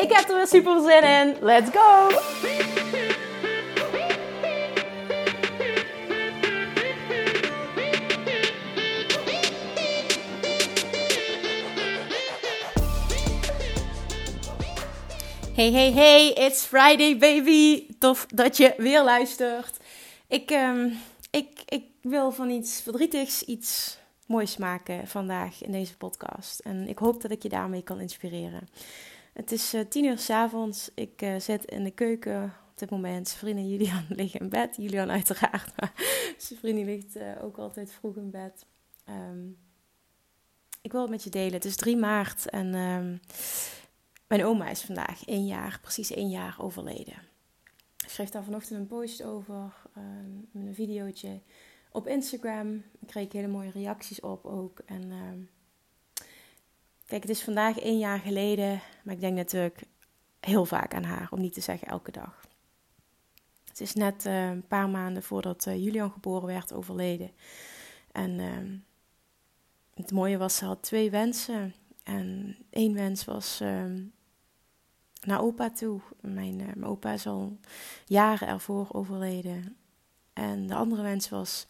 Ik heb er weer super zin in. Let's go! Hey, hey, hey, it's Friday, baby. Tof dat je weer luistert. Ik, um, ik, ik wil van iets verdrietigs iets moois maken vandaag in deze podcast. En ik hoop dat ik je daarmee kan inspireren. Het is uh, tien uur s avonds. Ik uh, zit in de keuken op dit moment. Zijn vrienden Julian liggen in bed. Julian uiteraard, maar zijn vriendin ligt uh, ook altijd vroeg in bed. Um, ik wil het met je delen. Het is 3 maart en um, mijn oma is vandaag één jaar, precies één jaar overleden. Ik schreef daar vanochtend een post over, um, een videootje op Instagram. Ik kreeg hele mooie reacties op ook. En Kijk, het is vandaag één jaar geleden, maar ik denk natuurlijk heel vaak aan haar, om niet te zeggen elke dag. Het is net uh, een paar maanden voordat uh, Julian geboren werd, overleden. En uh, het mooie was, ze had twee wensen. En één wens was ehm, naar opa toe. Mijn, mijn opa is al jaren ervoor overleden. En de andere wens was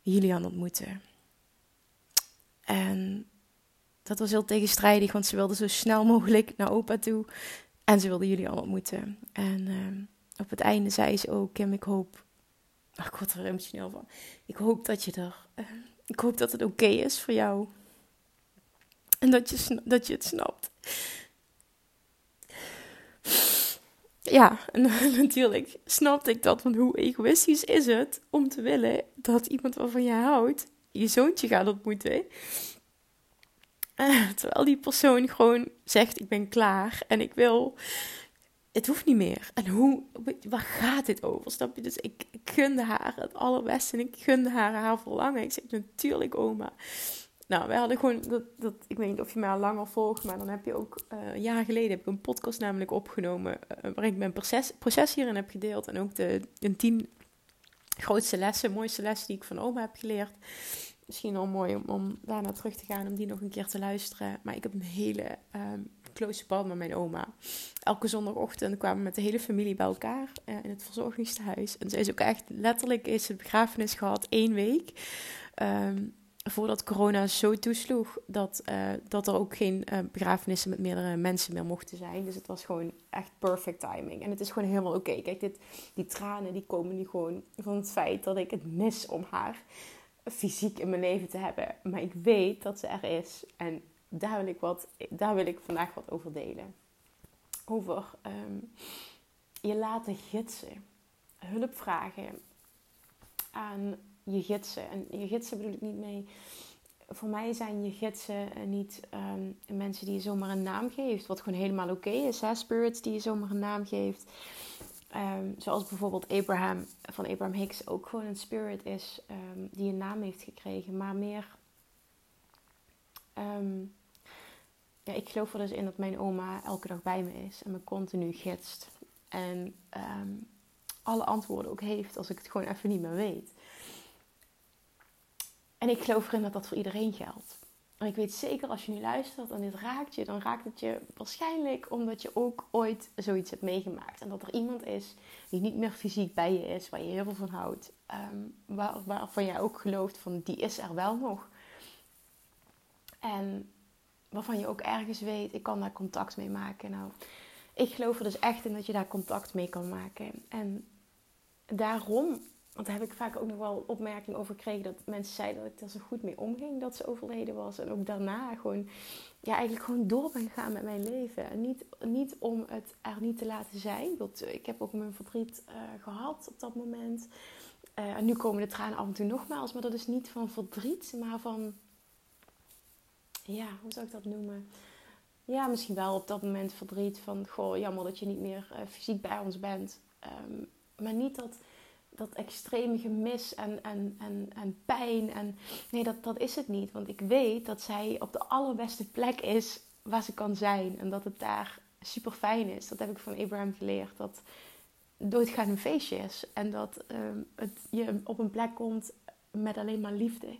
Julian ontmoeten. En dat was heel tegenstrijdig, want ze wilde zo snel mogelijk naar opa toe. En ze wilde jullie al ontmoeten. En uh, op het einde zei ze ook, Kim, ik hoop... Ach, ik word er emotioneel van. Ik hoop dat je er... Uh, ik hoop dat het oké is voor jou. En dat je, dat je het snapt. Ja, en natuurlijk snapte ik dat. Want hoe egoïstisch is het om te willen dat iemand waarvan je houdt... je zoontje gaat ontmoeten... terwijl die persoon gewoon zegt: Ik ben klaar en ik wil. Het hoeft niet meer. En hoe, waar gaat dit over? Snap je? Dus ik, ik gunde haar het allerbeste en ik gunde haar haar verlangen. Ik zeg natuurlijk, oma. Nou, we hadden gewoon, dat, dat, ik weet niet of je mij al langer volgt, maar dan heb je ook, uh, een jaar geleden heb ik een podcast namelijk opgenomen, uh, waarin ik mijn proces, proces hierin heb gedeeld en ook de, de tien grootste lessen, mooiste lessen die ik van oma heb geleerd misschien al mooi om, om daarna terug te gaan, om die nog een keer te luisteren. Maar ik heb een hele um, close band met mijn oma. Elke zondagochtend kwamen we met de hele familie bij elkaar uh, in het verzorgingstehuis. En ze is ook echt letterlijk is het begrafenis gehad één week. Um, voordat corona zo toesloeg dat, uh, dat er ook geen uh, begrafenissen met meerdere mensen meer mochten zijn. Dus het was gewoon echt perfect timing. En het is gewoon helemaal oké. Kijk, dit, die tranen die komen nu gewoon van het feit dat ik het mis om haar fysiek in mijn leven te hebben. Maar ik weet dat ze er is. En daar wil ik, wat, daar wil ik vandaag wat over delen. Over um, je laten gidsen. Hulp vragen aan je gidsen. En je gidsen bedoel ik niet mee. Voor mij zijn je gidsen niet um, mensen die je zomaar een naam geeft. Wat gewoon helemaal oké is. Hè? Spirits die je zomaar een naam geeft. Um, zoals bijvoorbeeld Abraham van Abraham Hicks ook gewoon een spirit is um, die een naam heeft gekregen, maar meer. Um, ja, ik geloof er dus in dat mijn oma elke dag bij me is en me continu gidst. En alle antwoorden ook heeft als ik het gewoon even niet meer weet. En ik geloof erin dat dat voor iedereen geldt. Ik weet zeker als je nu luistert en dit raakt je, dan raakt het je waarschijnlijk omdat je ook ooit zoiets hebt meegemaakt. En dat er iemand is die niet meer fysiek bij je is, waar je heel veel van houdt. Um, waar, waarvan jij ook gelooft van die is er wel nog. En waarvan je ook ergens weet, ik kan daar contact mee maken. Nou, ik geloof er dus echt in dat je daar contact mee kan maken. En daarom want daar heb ik vaak ook nog wel opmerking over gekregen dat mensen zeiden dat ik er zo goed mee omging dat ze overleden was. En ook daarna gewoon, ja, eigenlijk gewoon door ben gaan met mijn leven. En niet, niet om het er niet te laten zijn. Dat, ik heb ook mijn verdriet uh, gehad op dat moment. Uh, en nu komen de tranen af en toe nogmaals. Maar dat is niet van verdriet, maar van, ja, hoe zou ik dat noemen? ja, misschien wel op dat moment verdriet van, goh, jammer dat je niet meer uh, fysiek bij ons bent. Um, maar niet dat, dat extreme gemis en, en, en, en pijn. En, nee, dat, dat is het niet. Want ik weet dat zij op de allerbeste plek is waar ze kan zijn. En dat het daar super fijn is. Dat heb ik van Abraham geleerd. Dat doodgaan een feestje is. En dat um, het, je op een plek komt met alleen maar liefde.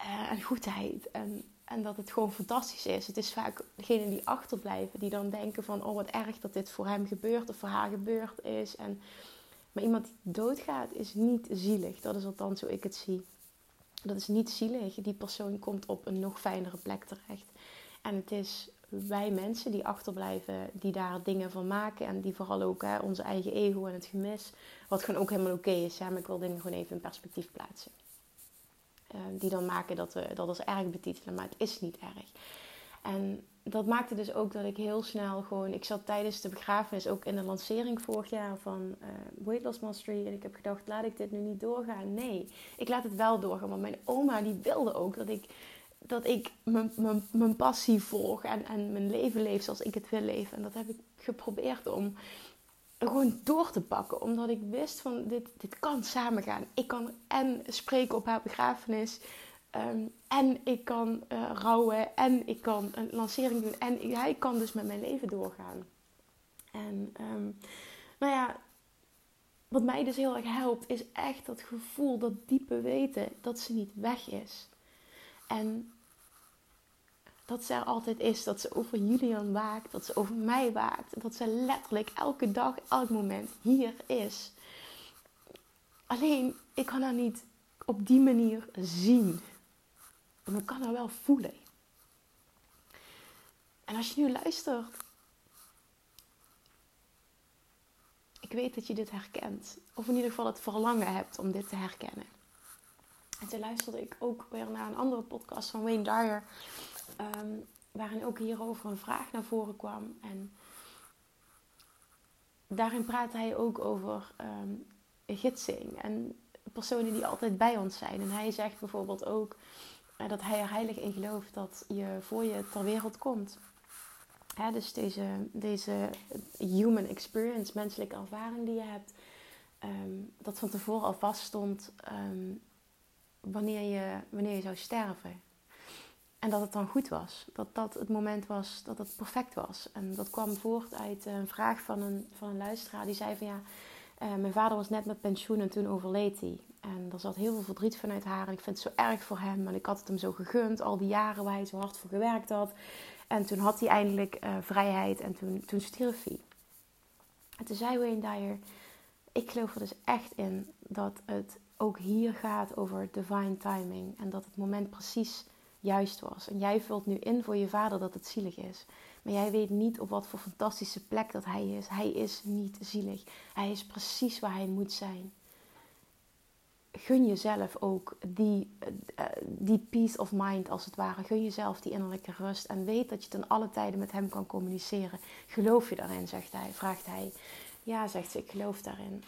Uh, en goedheid. En, en dat het gewoon fantastisch is. Het is vaak degenen die achterblijven. Die dan denken van... Oh, wat erg dat dit voor hem gebeurt. Of voor haar gebeurd is. En maar iemand die doodgaat is niet zielig. Dat is althans hoe ik het zie. Dat is niet zielig. Die persoon komt op een nog fijnere plek terecht. En het is wij mensen die achterblijven, die daar dingen van maken. En die vooral ook hè, onze eigen ego en het gemis. Wat gewoon ook helemaal oké is. Ja, maar ik wil dingen gewoon even in perspectief plaatsen. Uh, die dan maken dat we dat als erg betitelen. Maar het is niet erg. En dat maakte dus ook dat ik heel snel gewoon... Ik zat tijdens de begrafenis ook in de lancering vorig jaar van uh, Weight Loss Mastery. En ik heb gedacht, laat ik dit nu niet doorgaan? Nee, ik laat het wel doorgaan. Want mijn oma die wilde ook dat ik, dat ik mijn, mijn, mijn passie volg. En, en mijn leven leef zoals ik het wil leven. En dat heb ik geprobeerd om gewoon door te pakken. Omdat ik wist van, dit, dit kan samengaan. Ik kan en spreken op haar begrafenis... Ehm, en ik kan uh, rouwen en ik kan een lancering doen en hij kan dus met mijn leven doorgaan. En um, nou ja, wat mij dus heel erg helpt is echt dat gevoel, dat diepe weten dat ze niet weg is. En dat ze er altijd is, dat ze over Julian waakt, dat ze over mij waakt, dat ze letterlijk elke dag, elk moment hier is. Alleen, ik kan haar niet op die manier zien. Maar ik kan haar wel voelen. En als je nu luistert, ik weet dat je dit herkent. Of in ieder geval het verlangen hebt om dit te herkennen. En toen luisterde ik ook weer naar een andere podcast van Wayne Dyer. Um, waarin ook hierover een vraag naar voren kwam. En daarin praatte hij ook over um, gidsing. En personen die altijd bij ons zijn. En hij zegt bijvoorbeeld ook dat hij er heilig in gelooft dat je voor je ter wereld komt. dus deze, deze human experience, menselijke ervaring die je hebt, ehm, dat van tevoren al vaststond um, wanneer, je, wanneer je zou sterven. En dat het dan goed was. Dat dat het moment was dat het perfect was. En dat kwam voort uit een vraag van een, van een luisteraar. Die zei van ja, uh, mijn vader was net met pensioen en toen overleed hij. En er zat heel veel verdriet vanuit haar. En ik vind het zo erg voor hem. En ik had het hem zo gegund. Al die jaren waar hij zo hard voor gewerkt had. En toen had hij eindelijk uh, vrijheid. En toen, toen stierf hij. En toen zei Wayne Dyer... Ik geloof er dus echt in dat het ook hier gaat over divine timing. En dat het moment precies juist was. En jij vult nu in voor je vader dat het zielig is. Maar jij weet niet op wat voor fantastische plek dat hij is. Hij is niet zielig. Hij is precies waar hij moet zijn gun jezelf ook die, uh, die peace of mind als het ware. Gun jezelf die innerlijke rust. En weet dat je ten alle tijden met hem kan communiceren. Geloof je daarin, zegt hij, vraagt hij. Ja, zegt ze, ik geloof daarin.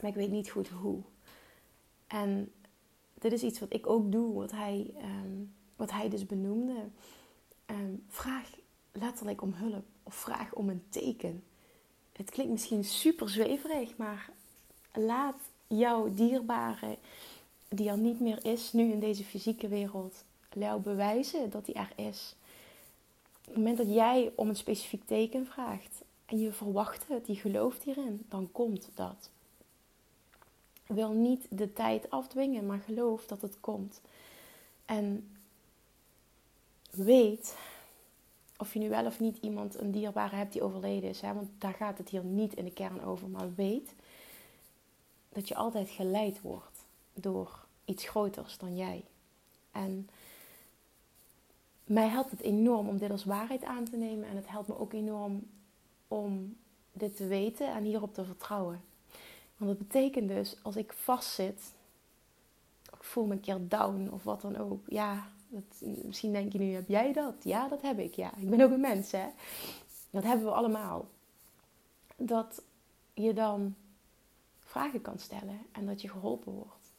Maar ik weet niet goed hoe. En dit is iets wat ik ook doe, wat hij, um, wat hij dus benoemde. Um, vraag letterlijk om hulp of vraag om een teken. Het klinkt misschien super zweverig, maar laat jouw dierbare, die er niet meer is nu in deze fysieke wereld, jou bewijzen dat die er is. Op het moment dat jij om een specifiek teken vraagt en je verwacht het, je gelooft hierin, dan komt dat. Wil niet de tijd afdwingen, maar geloof dat het komt. En weet of je nu wel of niet iemand, een dierbare hebt die overleden is. Hè? Want daar gaat het hier niet in de kern over. Maar weet dat je altijd geleid wordt door iets groters dan jij. En mij helpt het enorm om dit als waarheid aan te nemen. En het helpt me ook enorm om dit te weten en hierop te vertrouwen. Want dat betekent dus, als ik vastzit, ik voel me een keer down of wat dan ook. Ja, dat, misschien denk je nu, heb jij dat? Ja, dat heb ik. Ja, ik ben ook een mens, hè. Dat hebben we allemaal. Dat je dan vragen kan stellen en dat je geholpen wordt.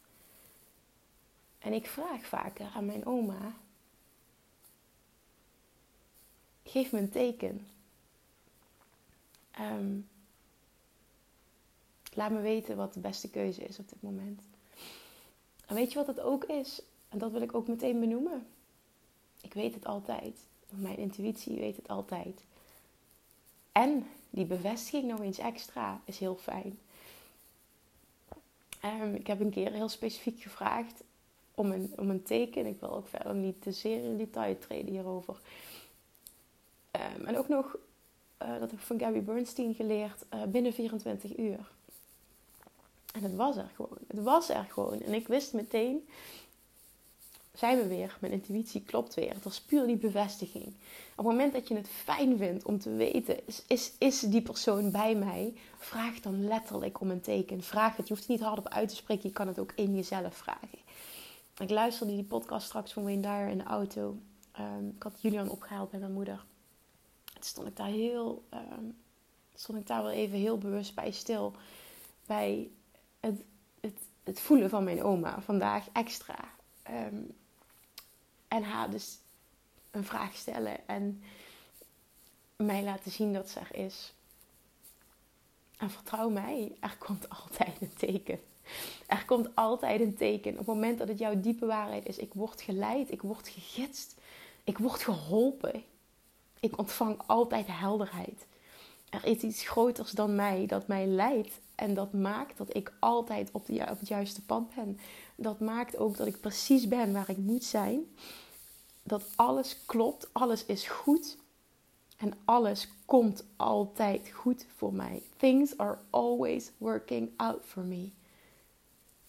En ik vraag vaker aan mijn oma: Geef me een teken. Ehm, laat me weten wat de beste keuze is op dit moment. En weet je wat het ook is? En dat wil ik ook meteen benoemen. Ik weet het altijd. Mijn intuïtie weet het altijd. En die bevestiging nog eens extra is heel fijn. Um, ik heb een keer heel specifiek gevraagd om een, om een teken. Ik wil ook verder niet te zeer in detail treden hierover. Um, en ook nog, uh, dat heb ik van Gabby Bernstein geleerd, uh, binnen 24 uur. En het was er gewoon. Het was er gewoon. En ik wist meteen, zijn we weer. Mijn intuïtie klopt weer. Het was puur die bevestiging. Op het moment dat je het fijn vindt om te weten, is, is, is die persoon bij mij? Vraag dan letterlijk om een teken. Vraag het. Je hoeft het niet hardop uit te spreken. Je kan het ook in jezelf vragen. Ik luisterde die podcast straks van Wayne Dyer in de auto. Um, ik had Julian opgehaald bij mijn moeder. Stond ik daar heel, um, stond ik daar wel even heel bewust bij stil. Bij het, het, het voelen van mijn oma vandaag extra. Um, en haar dus een vraag stellen en mij laten zien dat ze er is. En vertrouw mij, er komt altijd een teken. Er komt altijd een teken. Op het moment dat het jouw diepe waarheid is, ik word geleid, ik word gegidst, ik word geholpen. Ik ontvang altijd helderheid. Er is iets groters dan mij dat mij leidt en dat maakt dat ik altijd op, de, op het juiste pad ben. Dat maakt ook dat ik precies ben waar ik moet zijn. Dat alles klopt, alles is goed. En alles komt altijd goed voor mij. Things are always working out for me.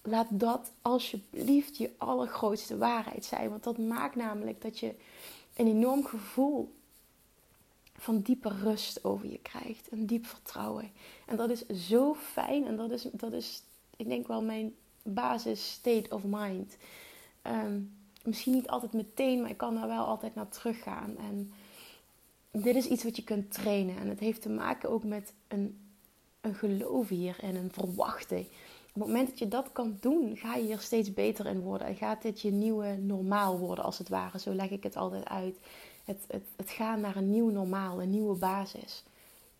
Laat dat alsjeblieft je allergrootste waarheid zijn. Want dat maakt namelijk dat je een enorm gevoel van diepe rust over je krijgt. Een diep vertrouwen. En dat is zo fijn. En dat is, dat is ik denk wel mijn basis state of mind. Ehm, misschien niet altijd meteen, maar ik kan daar wel altijd naar teruggaan. En dit is iets wat je kunt trainen. En het heeft te maken ook met een, een geloof hier en een verwachten. Op het moment dat je dat kan doen, ga je hier steeds beter in worden. En gaat dit je nieuwe normaal worden, als het ware. Zo leg ik het altijd uit. Het, het, het gaan naar een nieuw normaal, een nieuwe basis.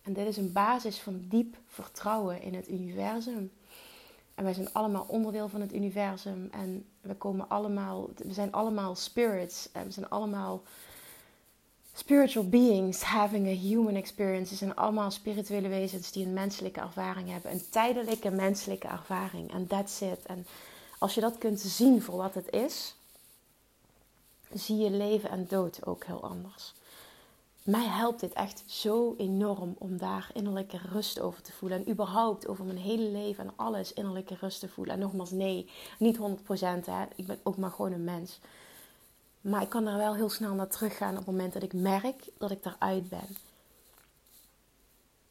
En dit is een basis van diep vertrouwen in het universum. En wij zijn allemaal onderdeel van het universum. En we komen allemaal, we zijn allemaal spirits. En we zijn allemaal spiritual beings having a human experience. We zijn allemaal spirituele wezens die een menselijke ervaring hebben. Een tijdelijke menselijke ervaring. En that's it. En als je dat kunt zien voor wat het is, zie je leven en dood ook heel anders mij helpt dit echt zo enorm om daar innerlijke rust over te voelen. En überhaupt over mijn hele leven en alles innerlijke rust te voelen. En nogmaals, nee, niet 100%. Hè. Ik ben ook maar gewoon een mens. Maar ik kan daar wel heel snel naar teruggaan op het moment dat ik merk dat ik eruit ben.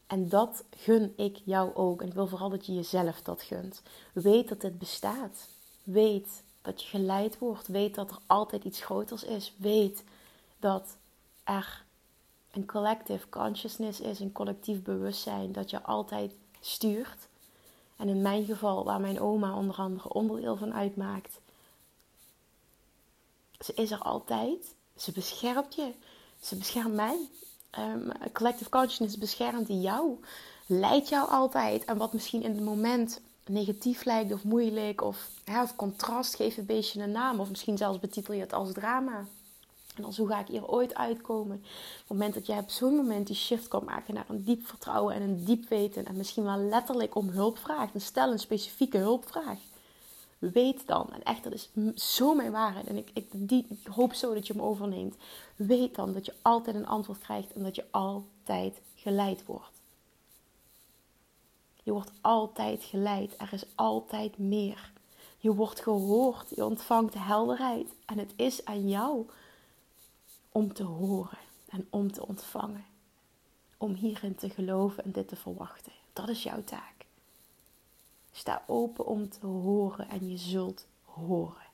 En dat gun ik jou ook. En ik wil vooral dat je jezelf dat gunt. Weet dat het bestaat. Weet dat je geleid wordt. Weet dat er altijd iets groters is. Weet dat er een collective consciousness is, een collectief bewustzijn dat je altijd stuurt. En in mijn geval, waar mijn oma onder andere onderdeel van uitmaakt, ze is er altijd. Ze beschermt je. Ze beschermt mij. Um, collective consciousness beschermt jou. Leidt jou altijd. En wat misschien in het moment negatief lijkt of moeilijk of, ja, of contrast, geef een beetje een naam. Of misschien zelfs betitel je het als drama. En als hoe ga ik hier ooit uitkomen? Op het moment dat jij op zo'n moment die shift kan maken naar een diep vertrouwen en een diep weten. En misschien wel letterlijk om hulp vraagt. En stel een specifieke hulpvraag. Weet dan, en echt, dat is zo mijn waarheid. En ik, ik, die, ik hoop zo dat je hem overneemt. Weet dan dat je altijd een antwoord krijgt en dat je altijd geleid wordt. Je wordt altijd geleid. Er is altijd meer. Je wordt gehoord. Je ontvangt helderheid. En het is aan jou om te horen en om te ontvangen. Om hierin te geloven en dit te verwachten. Dat is jouw taak. Sta open om te horen en je zult horen.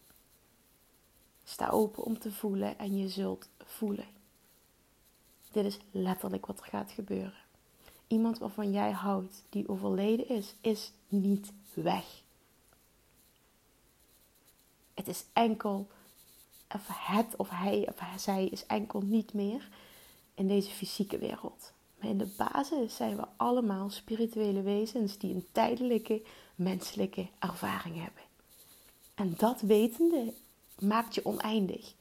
Sta open om te voelen en je zult voelen. Dit is letterlijk wat er gaat gebeuren. Iemand waarvan jij houdt, die overleden is, is niet weg. Het is enkel of het of hij of zij is enkel niet meer. in deze fysieke wereld. Maar in de basis zijn we allemaal spirituele wezens die een tijdelijke menselijke ervaring hebben. En dat wetende maakt je oneindig.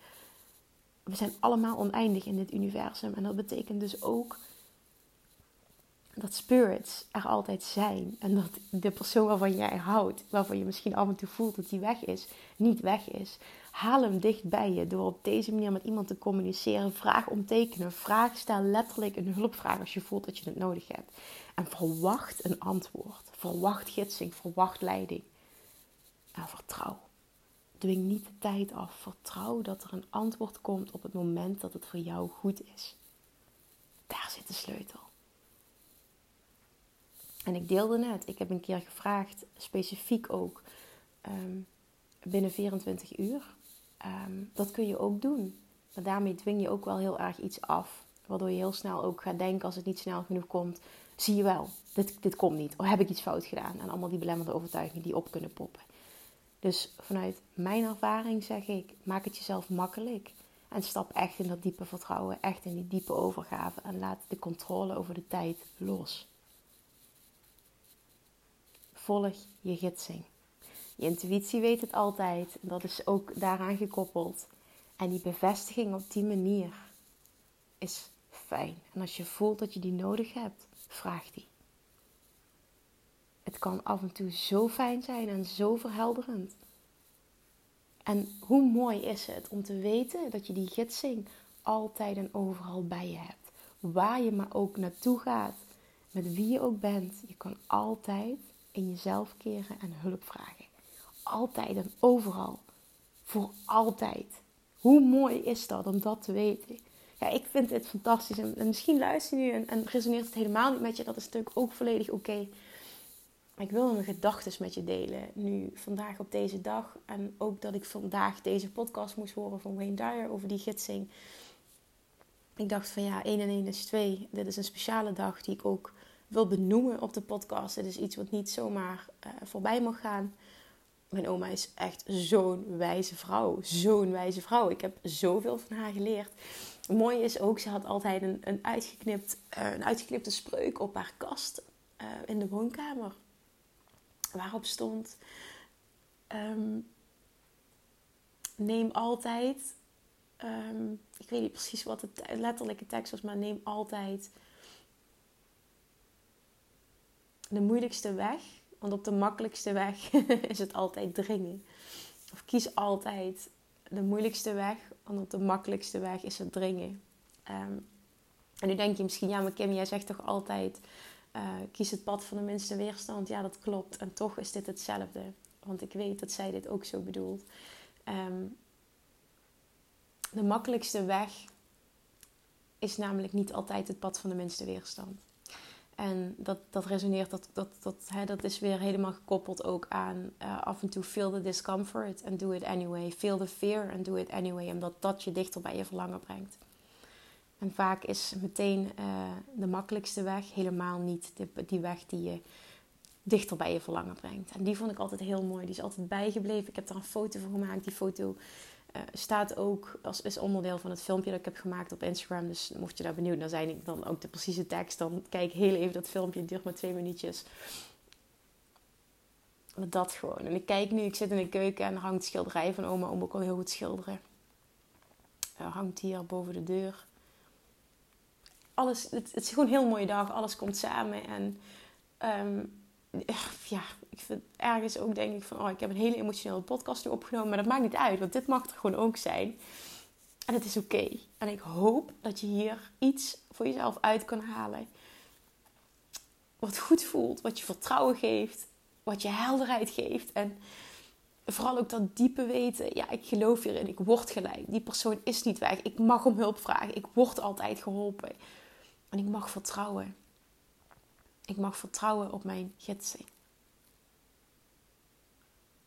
We zijn allemaal oneindig in dit universum. En dat betekent dus ook dat spirits er altijd zijn. En dat de persoon waarvan jij houdt, waarvan je misschien af en toe voelt dat die weg is, niet weg is. Haal hem dicht bij je door op deze manier met iemand te communiceren. Vraag om tekenen. Vraag, stel letterlijk een hulpvraag als je voelt dat je het nodig hebt. En verwacht een antwoord. Verwacht gidsing, verwacht leiding. En vertrouw. Dwing niet de tijd af. Vertrouw dat er een antwoord komt op het moment dat het voor jou goed is. Daar zit de sleutel. En ik deelde net, ik heb een keer gevraagd, specifiek ook ehm, binnen 24 uur. Ehm, dat kun je ook doen. Maar daarmee dwing je ook wel heel erg iets af. Waardoor je heel snel ook gaat denken als het niet snel genoeg komt. Zie je wel, dit, dit komt niet. Of heb ik iets fout gedaan? En allemaal die belemmerde overtuigingen die op kunnen poppen. Dus vanuit mijn ervaring zeg ik, maak het jezelf makkelijk. En stap echt in dat diepe vertrouwen, echt in die diepe overgave. En laat de controle over de tijd los. Volg je gidsing. Je intuïtie weet het altijd. Dat is ook daaraan gekoppeld. En die bevestiging op die manier is fijn. En als je voelt dat je die nodig hebt, vraag die. Het kan af en toe zo fijn zijn en zo verhelderend. En hoe mooi is het om te weten dat je die gidsing altijd en overal bij je hebt. Waar je maar ook naartoe gaat, met wie je ook bent, je kan altijd in jezelf keren en hulp vragen. Altijd en overal. Voor altijd. Hoe mooi is dat om dat te weten? Ja, ik vind dit fantastisch. En, misschien luister je nu en, en, resoneert het helemaal niet met je. Dat is natuurlijk ook volledig oké. Ik wil mijn gedachten met je delen. Nu, vandaag op deze dag. En ook dat ik vandaag deze podcast moest horen van Wayne Dyer over die gidsing. Ik dacht van ja, 1 en 1 is 2. Dit is een speciale dag die ik ook wil benoemen op de podcast. Het is iets wat niet zomaar uh, voorbij mag gaan. Mijn oma is echt zo'n wijze vrouw. Zo'n wijze vrouw. Ik heb zoveel van haar geleerd. Mooi is ook, ze had altijd een, een, uitgeknipt, uh, een uitgeknipte spreuk op haar kast uh, in de woonkamer. Waarop stond: um, Neem altijd. Um, ik weet niet precies wat de letterlijke tekst was, maar neem altijd de moeilijkste weg. Want op de makkelijkste weg is het altijd dringen. Of kies altijd de moeilijkste weg. Want op de makkelijkste weg is het dringen. Ehm, en nu denk je misschien, ja, maar Kim, jij zegt toch altijd: uh, kies het pad van de minste weerstand. Ja, dat klopt. En toch is dit hetzelfde. Want ik weet dat zij dit ook zo bedoelt. Um, de makkelijkste weg is namelijk niet altijd het pad van de minste weerstand. En dat, dat resoneert, dat, dat, dat, hè, dat is weer helemaal gekoppeld ook aan uh, af en toe feel the discomfort and do it anyway. Feel the fear and do it anyway. Omdat dat je dichter bij je verlangen brengt. En vaak is meteen uh, de makkelijkste weg helemaal niet die weg die je dichter bij je verlangen brengt. En die vond ik altijd heel mooi. Die is altijd bijgebleven. Ik heb daar een foto van gemaakt. Die foto uh, staat ook als is onderdeel van het filmpje dat ik heb gemaakt op Instagram. Dus mocht je daar benieuwd naar zijn, dan ook de precieze tekst. Dan kijk heel even dat filmpje. Het duurt maar twee minuutjes. Dat gewoon. En ik kijk nu, ik zit in de keuken en er hangt schilderij van oma. Oma al heel goed schilderen. Er hangt hier boven de deur. Alles, het, is gewoon een heel mooie dag. Alles komt samen. En um, ja, ik vind ergens ook denk ik van, oh, ik heb een hele emotionele podcast nu opgenomen, maar dat maakt niet uit, want dit mag er gewoon ook zijn. En het is oké. En ik hoop dat je hier iets voor jezelf uit kan halen. Wat goed voelt, wat je vertrouwen geeft, wat je helderheid geeft. En vooral ook dat diepe weten, ja, ik geloof hierin, ik word gelijk. Die persoon is niet weg. Ik mag om hulp vragen. Ik word altijd geholpen. En ik mag vertrouwen. Ik mag vertrouwen op mijn gidsing.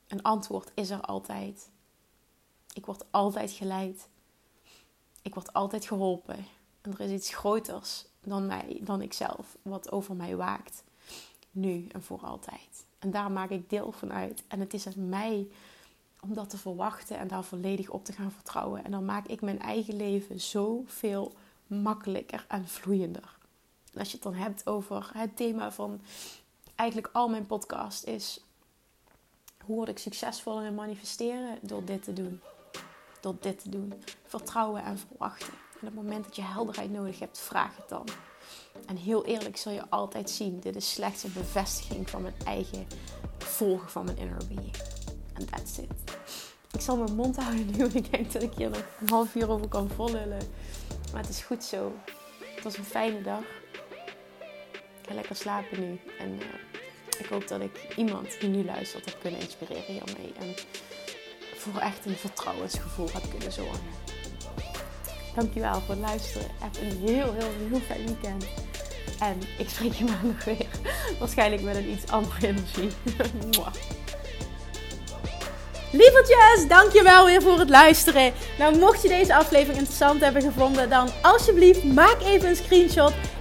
Een antwoord is er altijd. Ik word altijd geleid. Ik word altijd geholpen. En er is iets groters dan mij, dan ikzelf, wat over mij waakt. Nu en voor altijd. En daar maak ik deel van uit. En het is aan mij om dat te verwachten en daar volledig op te gaan vertrouwen. En dan maak ik mijn eigen leven zoveel makkelijker en vloeiender. En als je het dan hebt over het thema van eigenlijk al mijn podcast is hoe word ik succesvoller in manifesteren door dit te doen. Door dit te doen. Vertrouwen en verwachten. En op het moment dat je helderheid nodig hebt, vraag het dan. En heel eerlijk zul je altijd zien, dit is slechts een bevestiging van mijn eigen volgen van mijn inner being. En that's it. Ik zal mijn mond houden nu, want ik denk dat ik hier nog een half uur over kan vollullen. Maar het is goed zo. Het was een fijne dag. Ga lekker slapen nu. En uh, ik hoop dat ik iemand die nu luistert heb kunnen inspireren hiermee. En voor echt een vertrouwensgevoel heb kunnen zorgen. Dankjewel voor het luisteren. Heb een heel, heel, heel fijn weekend. En ik spreek je maandag weer. Waarschijnlijk met een iets andere energie. Lievertjes, dankjewel weer voor het luisteren. Nou, mocht je deze aflevering interessant hebben gevonden, dan alsjeblieft maak even een screenshot